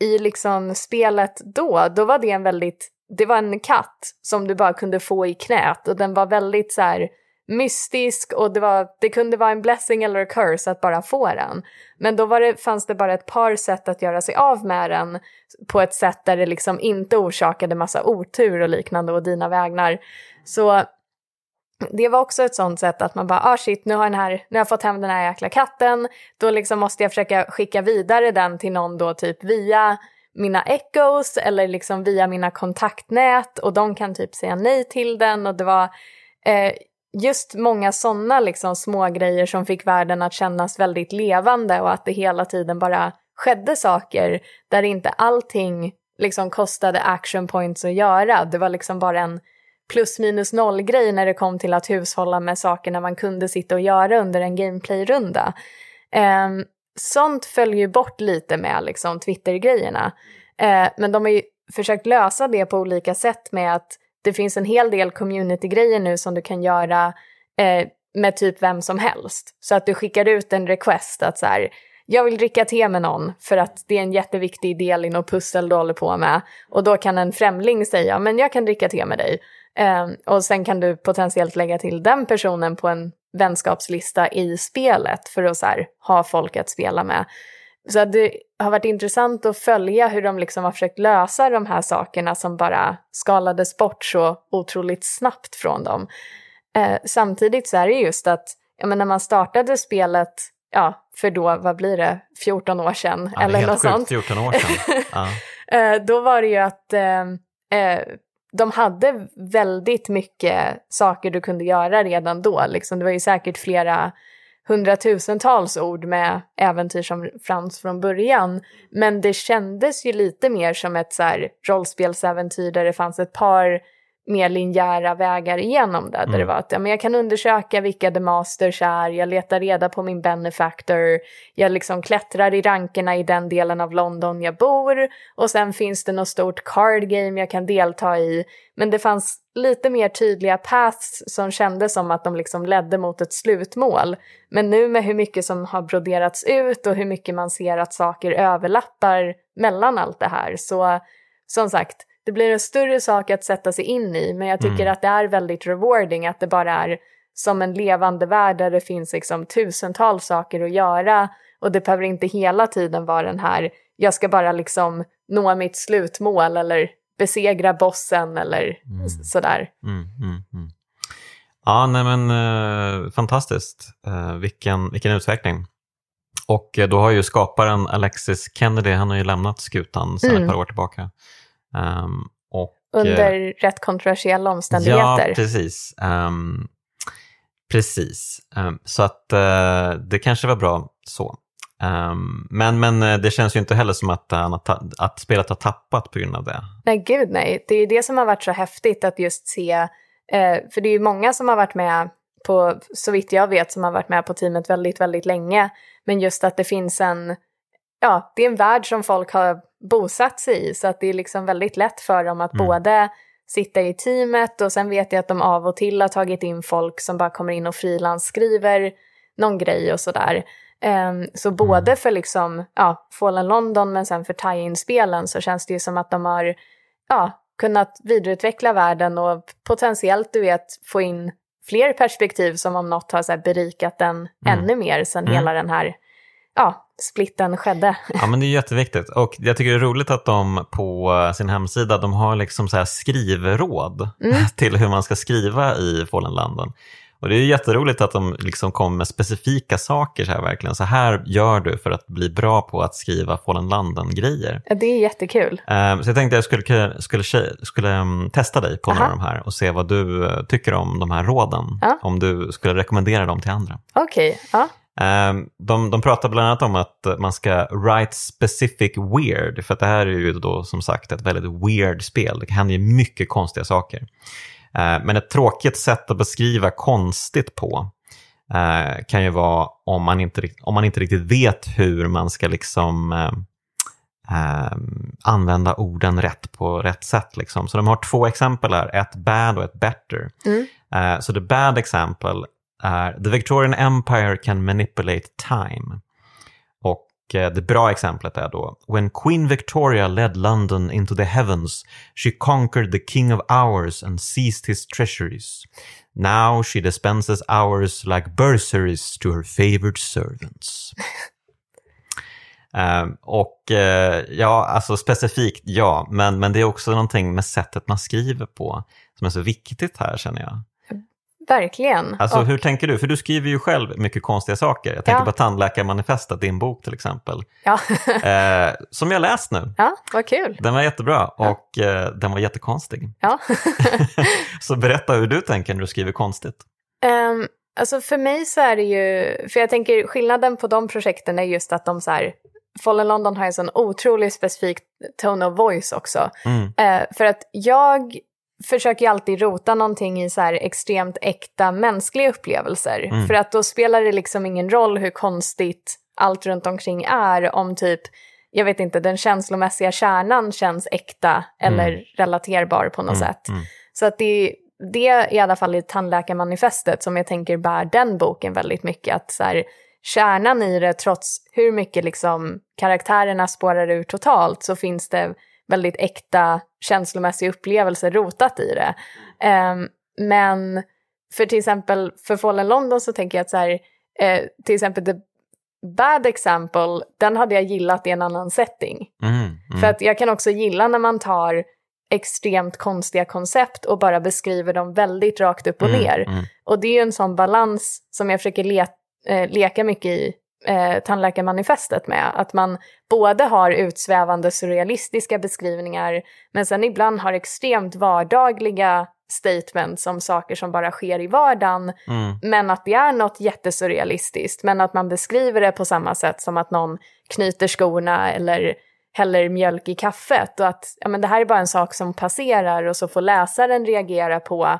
i liksom spelet då, då var det en väldigt, det var en katt som du bara kunde få i knät och den var väldigt så här mystisk och det, var, det kunde vara en blessing eller a curse att bara få den. Men då var det, fanns det bara ett par sätt att göra sig av med den på ett sätt där det liksom inte orsakade massa otur och liknande och dina vägnar. Så det var också ett sånt sätt att man bara, ah shit, nu har, den här, nu har jag fått hem den här jäkla katten, då liksom måste jag försöka skicka vidare den till någon då typ via mina echos eller liksom via mina kontaktnät och de kan typ säga nej till den och det var eh, just många sådana liksom små grejer som fick världen att kännas väldigt levande och att det hela tiden bara skedde saker där inte allting liksom kostade action points att göra. Det var liksom bara en plus minus noll grej när det kom till att hushålla med saker när man kunde sitta och göra under en gameplay-runda. Um, sånt följer ju bort lite med liksom Twitter-grejerna. Eh, men de har ju försökt lösa det på olika sätt med att det finns en hel del community-grejer nu som du kan göra eh, med typ vem som helst. Så att du skickar ut en request att så här, jag vill dricka te med någon för att det är en jätteviktig del i något pussel du håller på med. Och då kan en främling säga, men jag kan dricka te med dig. Eh, och sen kan du potentiellt lägga till den personen på en vänskapslista i spelet för att här, ha folk att spela med. Så det har varit intressant att följa hur de liksom har försökt lösa de här sakerna som bara skalades bort så otroligt snabbt från dem. Eh, samtidigt så är det just att ja, när man startade spelet, ja, för då, vad blir det, 14 år sedan ja, eller något sjukt, sånt. 14 år sedan. Ja. eh, då var det ju att eh, eh, de hade väldigt mycket saker du kunde göra redan då. Liksom, det var ju säkert flera hundratusentals ord med äventyr som fanns från början. Men det kändes ju lite mer som ett så här rollspelsäventyr där det fanns ett par mer linjära vägar igenom det. Mm. Där det var att ja, men jag kan undersöka vilka the masters är, jag letar reda på min benefactor, jag liksom klättrar i rankerna i den delen av London jag bor och sen finns det något stort card game jag kan delta i. Men det fanns lite mer tydliga paths som kändes som att de liksom ledde mot ett slutmål. Men nu med hur mycket som har broderats ut och hur mycket man ser att saker överlappar mellan allt det här så som sagt, det blir en större sak att sätta sig in i, men jag tycker mm. att det är väldigt rewarding att det bara är som en levande värld där det finns liksom tusentals saker att göra och det behöver inte hela tiden vara den här, jag ska bara liksom nå mitt slutmål eller besegra bossen eller mm. sådär. Mm, mm, mm. ja, nej men eh, fantastiskt. Eh, vilken, vilken utveckling. Och eh, då har ju skaparen Alexis Kennedy, han har ju lämnat skutan sedan ett mm. par år tillbaka. Um, och, Under eh, rätt kontroversiella omständigheter. Ja, precis. Um, precis. Um, så att uh, det kanske var bra så. men, men eh, det känns ju inte heller som att, uh, att spelet har tappat på grund av det. Nej, gud nej. Det är det som har varit så häftigt att just se, uh, för det är ju många som har varit med på, så vitt jag vet, som har varit med på teamet väldigt, väldigt länge. Men just att det finns en, ja, det är en värld som folk har bosatt sig i så att det är liksom väldigt lätt för dem att mm. både sitta i teamet och sen vet jag att de av och till har tagit in folk som bara kommer in och frilansskriver någon grej och sådär. Um, så både mm. för liksom, ja, Fallen London men sen för tie-in-spelen så känns det ju som att de har ja, kunnat vidareutveckla världen och potentiellt du vet få in fler perspektiv som om något har så berikat den mm. ännu mer sen mm. hela den här ja, splitten skedde. Ja, men det är jätteviktigt. Och jag tycker det är roligt att de på sin hemsida de har liksom så här skrivråd mm. till hur man ska skriva i Fallen London. Och det är jätteroligt att de liksom kommer med specifika saker. Så här, verkligen. så här gör du för att bli bra på att skriva Fallen London-grejer. Det är jättekul. Um, så jag tänkte att jag skulle, skulle, skulle um, testa dig på Aha. några av de här och se vad du uh, tycker om de här råden. Ja. Om du skulle rekommendera dem till andra. Okej, okay. ja. Ehm, de, de pratar bland annat om att man ska write specific weird, för att det här är ju då som sagt ett väldigt weird spel. Det händer ju mycket konstiga saker. Ehm, men ett tråkigt sätt att beskriva konstigt på eh, kan ju vara om man, inte, om man inte riktigt vet hur man ska liksom eh, använda orden rätt på rätt sätt. Liksom. Så de har två exempel här, ett bad och ett better. Mm. Så the bad example är The Victorian Empire can manipulate time. Och eh, det bra exemplet är då When Queen Victoria led London into the heavens she conquered the king of hours and seized his treasuries. Now she dispenses hours like bursaries to her favored servants. Uh, och uh, ja, alltså specifikt ja, men, men det är också någonting med sättet man skriver på som är så viktigt här känner jag. Verkligen. Alltså och... hur tänker du? För du skriver ju själv mycket konstiga saker. Jag tänker ja. på Tandläkarmanifestet, din bok till exempel. Ja. eh, som jag läst nu. Ja, vad kul. Den var jättebra ja. och eh, den var jättekonstig. Ja. så berätta hur du tänker när du skriver konstigt. Um, alltså för mig så är det ju, för jag tänker skillnaden på de projekten är just att de så här, Fallen London har en sån otroligt specifik tone of voice också. Mm. Uh, för att jag försöker alltid rota någonting i så här extremt äkta mänskliga upplevelser. Mm. För att då spelar det liksom ingen roll hur konstigt allt runt omkring är om typ, jag vet inte, den känslomässiga kärnan känns äkta eller mm. relaterbar på något mm. sätt. Mm. Så att det, det är i alla fall i tandläkarmanifestet som jag tänker bär den boken väldigt mycket. Att så här, kärnan i det, trots hur mycket liksom karaktärerna spårar ur totalt, så finns det väldigt äkta känslomässig upplevelse rotat i det. Um, men för till exempel för Fallen London så tänker jag att så här, eh, till exempel The Bad Example, den hade jag gillat i en annan setting. Mm, mm. För att jag kan också gilla när man tar extremt konstiga koncept och bara beskriver dem väldigt rakt upp och mm, ner. Mm, och det är ju en sån balans som jag försöker le eh, leka mycket i eh, tandläkarmanifestet med. Att man både har utsvävande surrealistiska beskrivningar men sen ibland har extremt vardagliga statements om saker som bara sker i vardagen. Mm. Men att det är något jättesurrealistiskt. Men att man beskriver det på samma sätt som att någon knyter skorna eller häller mjölk i kaffet. Och att ja, men det här är bara en sak som passerar och så får läsaren reagera på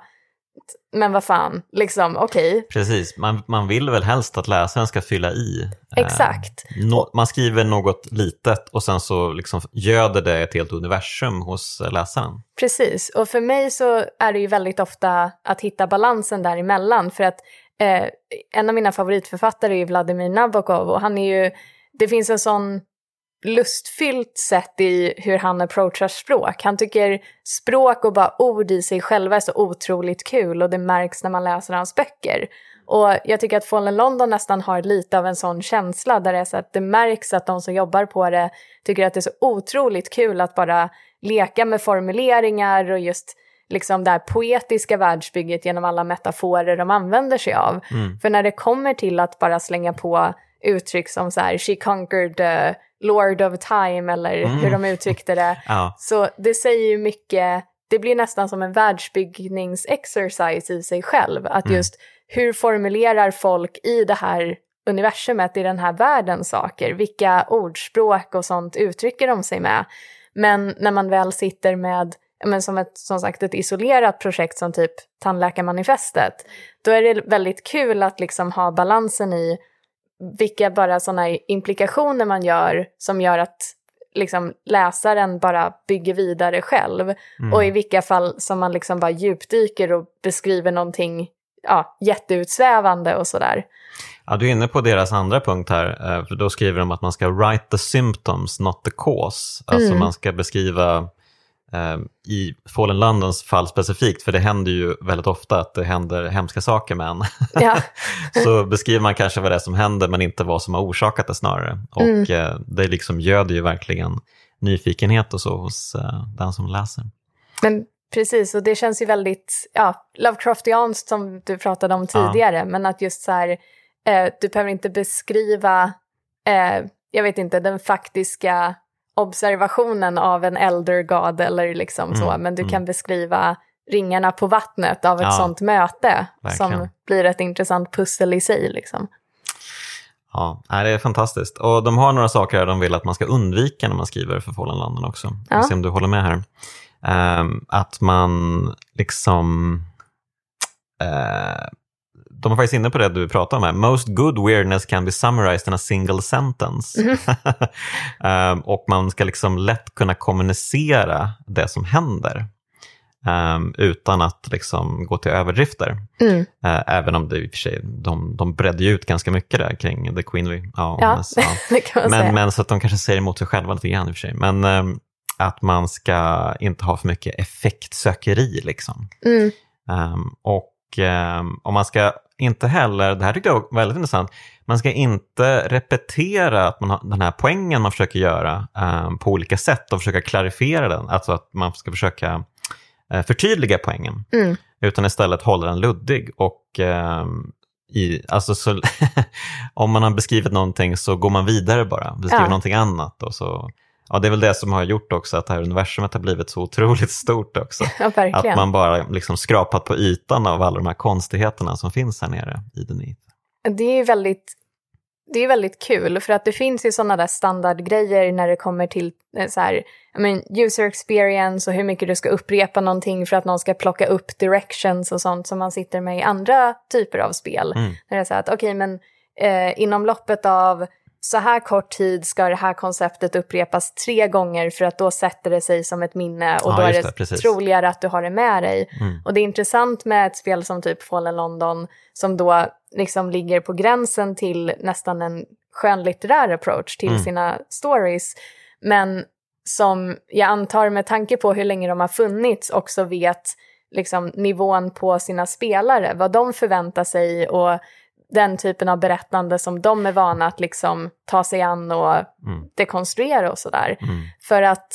men vad fan, liksom okej. Okay. Precis, man, man vill väl helst att läsaren ska fylla i. Exakt. Eh, no, man skriver något litet och sen så liksom göder det ett helt universum hos läsaren. Precis, och för mig så är det ju väldigt ofta att hitta balansen däremellan. För att eh, en av mina favoritförfattare är Vladimir Nabokov och han är ju, det finns en sån lustfyllt sätt i hur han approachar språk. Han tycker språk och bara ord i sig själva är så otroligt kul och det märks när man läser hans böcker. Och jag tycker att Fallen London nästan har lite av en sån känsla där det är så att det märks att de som jobbar på det tycker att det är så otroligt kul att bara leka med formuleringar och just liksom det här poetiska världsbygget genom alla metaforer de använder sig av. Mm. För när det kommer till att bara slänga på uttryck som så här, she conquered uh, Lord of Time eller mm. hur de uttryckte det. ja. Så det säger ju mycket, det blir nästan som en världsbyggningsexercise i sig själv. Att mm. just hur formulerar folk i det här universumet, i den här världen saker? Vilka ordspråk och sånt uttrycker de sig med? Men när man väl sitter med men som, ett, som sagt ett isolerat projekt som typ Tandläkarmanifestet, då är det väldigt kul att liksom ha balansen i vilka bara sådana implikationer man gör som gör att liksom läsaren bara bygger vidare själv. Mm. Och i vilka fall som man liksom bara djupdyker och beskriver någonting ja, jätteutsvävande och sådär. Ja, du är inne på deras andra punkt här, eh, för då skriver de att man ska write the symptoms, not the cause. Alltså mm. man ska beskriva i Fallen Londons fall specifikt, för det händer ju väldigt ofta att det händer hemska saker med en. Ja. så beskriver man kanske vad det är som händer men inte vad som har orsakat det snarare. Och mm. eh, det liksom göder ju verkligen nyfikenhet och så hos eh, den som läser. Men precis, och det känns ju väldigt ja, Lovecraftianskt som du pratade om tidigare, ja. men att just så här, eh, du behöver inte beskriva, eh, jag vet inte, den faktiska observationen av en elder god eller liksom mm, så, men du mm. kan beskriva ringarna på vattnet av ett ja, sånt möte verkligen. som blir ett intressant pussel i sig. Liksom. Ja, det är fantastiskt. Och de har några saker här de vill att man ska undvika när man skriver för Fallenlanden också. Ja. Jag se om du håller med här. Um, att man liksom uh, de var faktiskt inne på det du pratade om här. Most good weirdness can be summarized in a single sentence. Mm. um, och man ska liksom lätt kunna kommunicera det som händer. Um, utan att liksom gå till överdrifter. Mm. Uh, även om det i och för sig, de, de bredde ut ganska mycket där kring The Queen. Ja, ja, man men, men så att de kanske säger emot sig själva lite grann i och för sig. Men um, att man ska inte ha för mycket effektsökeri. Liksom. Mm. Um, och om man ska inte heller, det här tyckte jag var väldigt intressant, man ska inte repetera att man har, den här poängen man försöker göra um, på olika sätt och försöka klarifiera den, alltså att man ska försöka uh, förtydliga poängen, mm. utan istället hålla den luddig. Och um, i, alltså så, om man har beskrivit någonting så går man vidare bara, beskriver ja. någonting annat och så Ja, det är väl det som har gjort också att det här universumet har blivit så otroligt stort också. Ja, att man bara liksom skrapat på ytan av alla de här konstigheterna som finns här nere i Denith. Det är väldigt, det är väldigt kul för att det finns ju sådana där standardgrejer när det kommer till eh, så här, I mean, user experience och hur mycket du ska upprepa någonting för att någon ska plocka upp directions och sånt som man sitter med i andra typer av spel. Mm. När det är så att okej, okay, men eh, inom loppet av så här kort tid ska det här konceptet upprepas tre gånger för att då sätter det sig som ett minne och ja, då är det, det troligare att du har det med dig. Mm. Och det är intressant med ett spel som typ Fallen London som då liksom ligger på gränsen till nästan en skönlitterär approach till mm. sina stories. Men som jag antar med tanke på hur länge de har funnits också vet liksom, nivån på sina spelare, vad de förväntar sig och den typen av berättande som de är vana att liksom ta sig an och mm. dekonstruera och sådär. Mm. För att,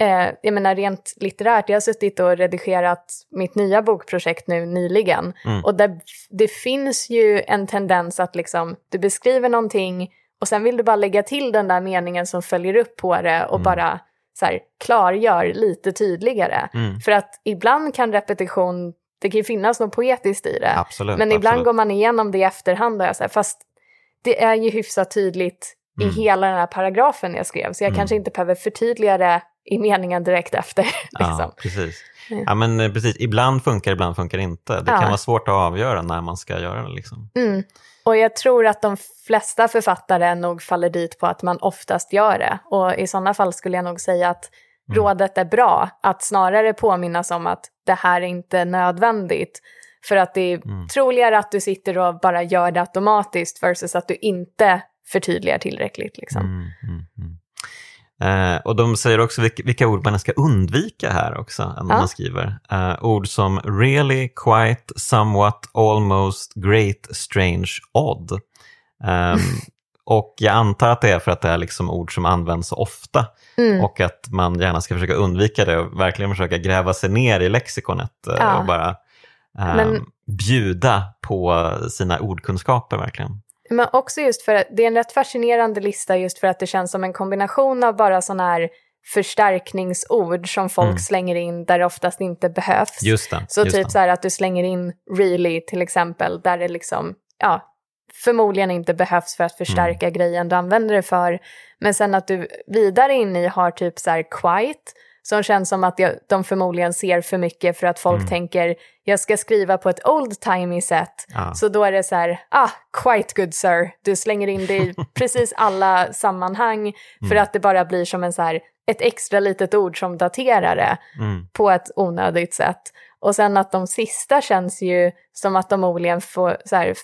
eh, jag menar rent litterärt, jag har suttit och redigerat mitt nya bokprojekt nu nyligen mm. och där, det finns ju en tendens att liksom, du beskriver någonting och sen vill du bara lägga till den där meningen som följer upp på det och mm. bara så här, klargör lite tydligare. Mm. För att ibland kan repetition, det kan ju finnas något poetiskt i det. Absolut, men ibland absolut. går man igenom det i efterhand och jag här, fast det är ju hyfsat tydligt mm. i hela den här paragrafen jag skrev, så jag mm. kanske inte behöver förtydliga det i meningen direkt efter. liksom. Ja, precis. Ja, men eh, precis. Ibland funkar, ibland funkar inte. Det ja. kan vara svårt att avgöra när man ska göra det. Liksom. Mm. Och jag tror att de flesta författare nog faller dit på att man oftast gör det. Och i sådana fall skulle jag nog säga att mm. rådet är bra, att snarare påminnas om att det här är inte nödvändigt. För att det är mm. troligare att du sitter och bara gör det automatiskt versus att du inte förtydligar tillräckligt. Liksom. Mm, mm, mm. Eh, och de säger också vilka, vilka, ord man ska undvika här också, när ja. man skriver. Eh, ord som really, quite, somewhat, almost, great, strange, odd. Eh, och jag antar att det är för att det är liksom ord som används så ofta mm. och att man gärna ska försöka undvika det och verkligen försöka gräva sig ner i lexikonet eh, ja. och bara ehm, Men... bjuda på sina ordkunskaper verkligen. Men också just för att det är en rätt fascinerande lista just för att det känns som en kombination av bara sådana här förstärkningsord som folk mm. slänger in där det oftast inte behövs. Just det, så just typ det. så här att du slänger in really till exempel där det liksom, ja, förmodligen inte behövs för att förstärka mm. grejen du använder det för. Men sen att du vidare in i har typ så här quite som känns som att de förmodligen ser för mycket för att folk mm. tänker jag ska skriva på ett old-timey sätt. Ah. Så då är det så här, ah, quite good sir. Du slänger in det i precis alla sammanhang mm. för att det bara blir som en så här, ett extra litet ord som daterar det mm. på ett onödigt sätt. Och sen att de sista känns ju som att de förmodligen får, så här,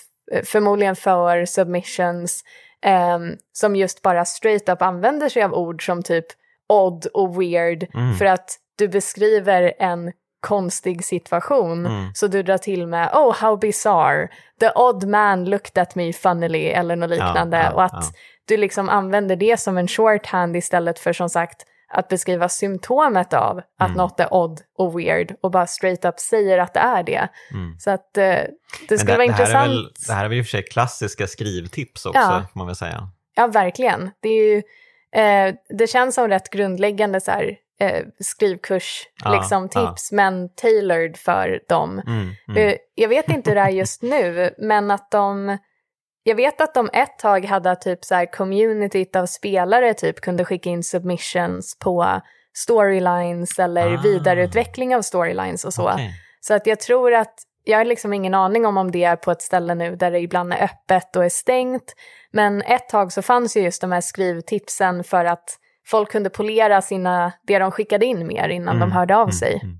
förmodligen för submissions eh, som just bara straight up använder sig av ord som typ odd och weird mm. för att du beskriver en konstig situation. Mm. Så du drar till med oh how bizarre, the odd man looked at me funnily eller något liknande. Ja, ja, och att ja. du liksom använder det som en shorthand istället för som sagt att beskriva symptomet av att mm. något är odd och weird och bara straight up säger att det är det. Mm. Så att eh, det skulle det, vara det intressant. Väl, det här är väl i och för sig klassiska skrivtips också, får man väl säga. Ja, verkligen. Det är ju Eh, det känns som rätt grundläggande så här, eh, skrivkurs, ah, liksom tips, ah. men tailored för dem. Mm, mm. Eh, jag vet inte hur det är just nu, men att de... Jag vet att de ett tag hade typ så här communityt av spelare typ kunde skicka in submissions på storylines eller ah. vidareutveckling av storylines och så. Okay. Så att jag tror att jag har liksom ingen aning om om det är på ett ställe nu där det ibland är öppet och är stängt. Men ett tag så fanns ju just de här skrivtipsen för att folk kunde polera sina, det de skickade in mer innan mm, de hörde av mm, sig. Mm.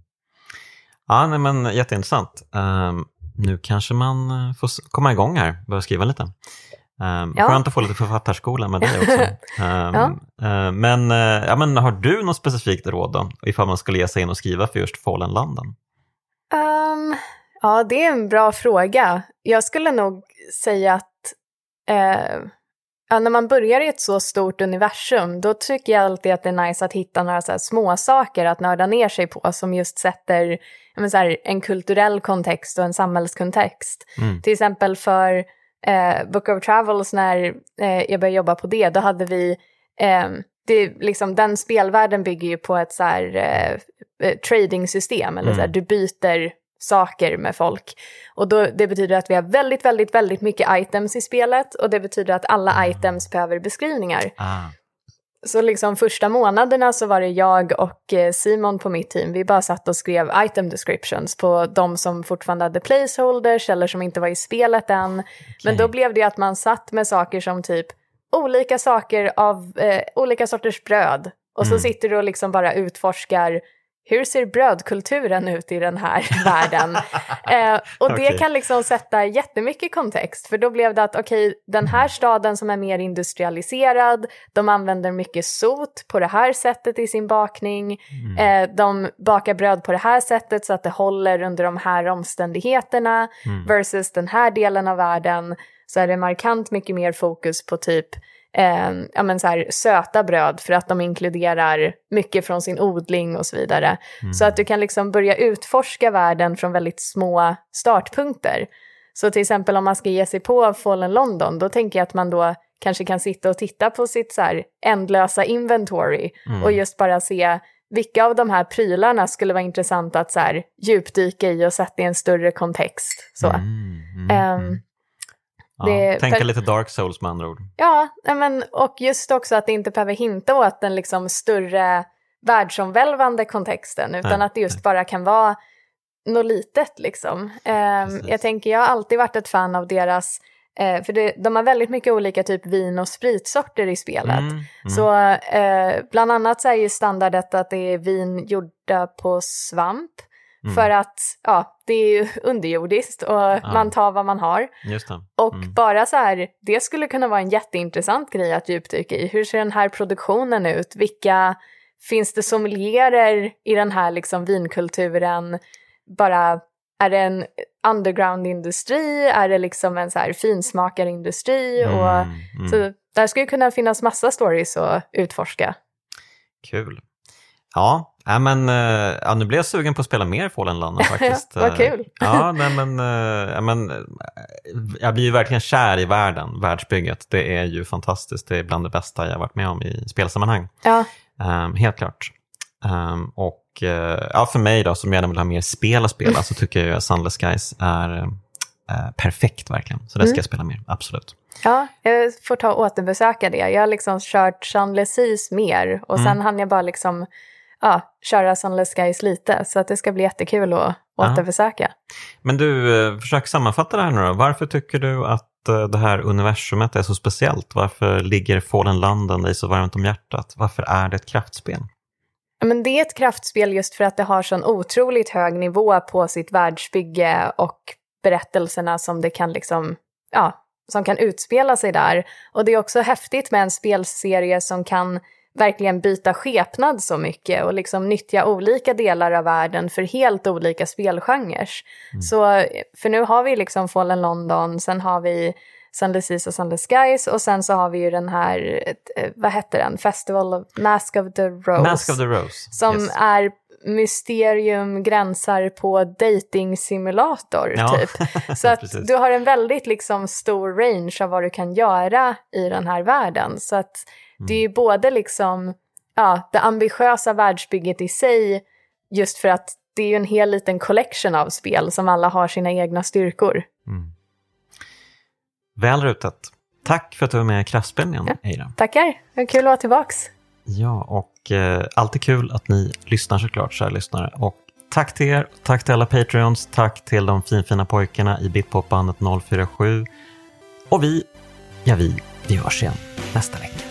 Ja, nej, men jätteintressant. Um, nu kanske man eh, får komma igång här, börja skriva lite. Um, ja. Skönt att få lite författarskola med dig också. Um, ja. uh, men, uh, ja, men har du något specifikt råd då, ifall man skulle ge sig in och skriva för just Fallen London? Um, Ja, det är en bra fråga. Jag skulle nog säga att eh, ja, när man börjar i ett så stort universum, då tycker jag alltid att det är nice att hitta några så små saker att nörda ner sig på som just sätter här, en kulturell kontext och en samhällskontext. Mm. Till exempel för eh, Book of Travels, när eh, jag började jobba på det, då hade vi eh, det, liksom, den spelvärlden bygger ju på ett så här, eh, eh trading-system, eller mm. så här, mm. du byter saker med folk. Och då, det betyder att vi har väldigt, väldigt, väldigt mycket items i spelet och det betyder att alla mm. items behöver beskrivningar. Ah. Så liksom första månaderna så var det jag och eh, Simon på mitt team, vi bara satt och skrev item descriptions på de som fortfarande hade placeholders eller som inte var i spelet än. Okay. Men då blev det att man satt med saker som typ olika saker av eh, olika sorters bröd och så mm. sitter du och liksom bara utforskar hur ser brödkulturen ut i den här världen? eh, och okay. det kan liksom sätta jättemycket kontext, för då blev det att okej, okay, den här staden som är mer industrialiserad, de använder mycket sot på det här sättet i sin bakning, mm. eh, de bakar bröd på det här sättet så att det håller under de här omständigheterna, mm. versus den här delen av världen så är det markant mycket mer fokus på typ eh, ja, men så här, söta bröd för att de inkluderar mycket från sin odling och så vidare. Mm. Så att du kan liksom börja utforska världen från väldigt små startpunkter. Så till exempel om man ska ge sig på Fallen London, då tänker jag att man då kanske kan sitta och titta på sitt så här ändlösa inventory mm. och just bara se vilka av de här prylarna skulle vara intressant att så här djupdyka i och sätta i en större kontext. Så. Mm, mm, um, det, tänka för, lite Dark Souls med andra ord. Ja, men, och just också att det inte behöver hinta åt den liksom större världsomvälvande kontexten, utan nej, att det just nej. bara kan vara något litet liksom. Um, jag tänker, jag har alltid varit ett fan av deras Eh, för det, de har väldigt mycket olika typ vin och spritsorter i spelet. Mm, mm. Så eh, bland annat så är ju standardet att det är vin gjorda på svamp. Mm. För att ja, det är ju underjordiskt och ja. man tar vad man har. Och mm. bara så här, det skulle kunna vara en jätteintressant grej att djupdyka i. Hur ser den här produktionen ut? Vilka, finns det sommelierer i den här liksom vinkulturen? Bara, är det en underground-industri? Är det liksom en så här finsmakarindustri? Mm, och, mm. Så där skulle kunna finnas massa stories att utforska. Kul. Ja, Ja, men, eh, ja, nu blir jag sugen på att spela mer Fallen London faktiskt. Vad eh, kul! Ja, nej, men, eh, ja, men, jag blir ju verkligen kär i världen, världsbygget. Det är ju fantastiskt, det är bland det bästa jag varit med om i spelsammanhang. Ja. Um, helt klart. Um, och ja, för mig då, som gärna vill ha mer spel att spela, så tycker jag att Sunless Skies är uh, perfekt verkligen. Så det ska mm. jag spela mer, absolut. Ja, jag får ta och återbesöka det. Jag har liksom kört Sunless Seas mer och sen mm. hann jag bara liksom ja, köra Sunless Skies lite. Så att det ska bli jättekul att återbesöka. Men du, eh, försök sammanfatta det här nu då. Varför tycker du att eh, det här universumet är så speciellt? Varför ligger Fallen London dig så varmt om hjärtat? Varför är det ett kraftspel? Men det är ett kraftspel just för att det har sån otroligt hög nivå på sitt världsbygge och berättelserna som det kan liksom, ja, som kan utspela sig där. Och det är också häftigt med en spelserie som kan verkligen byta skepnad så mycket och liksom nyttja olika delar av världen för helt olika spelgenrer. Mm. Så, för nu har vi liksom Fallen London, sen har vi Sunless Seas och Sunless Skies och sen så har vi ju den här, eh, vad heter den, Festival of Mask of the Rose. Mask of the Rose. Som yes. är mysterium gränsar på dating simulator ja. typ. Så att du har en väldigt liksom stor range av vad du kan göra i den här världen. Så att det är ju både liksom, ja, det ambitiösa världsbygget i sig, just för att det är ju en hel liten collection av spel som alla har sina egna styrkor. Mm. Väl rutat. Tack för att du var med i Kraftspelningen, ja. Eira. Tackar, det var kul att vara tillbaks. Ja, och eh, alltid kul att ni lyssnar såklart, kära lyssnare. Och tack till er, tack till alla Patreons, tack till de finfina pojkarna i Bitpopbandet 047. Och vi, ja vi, vi hörs igen nästa vecka.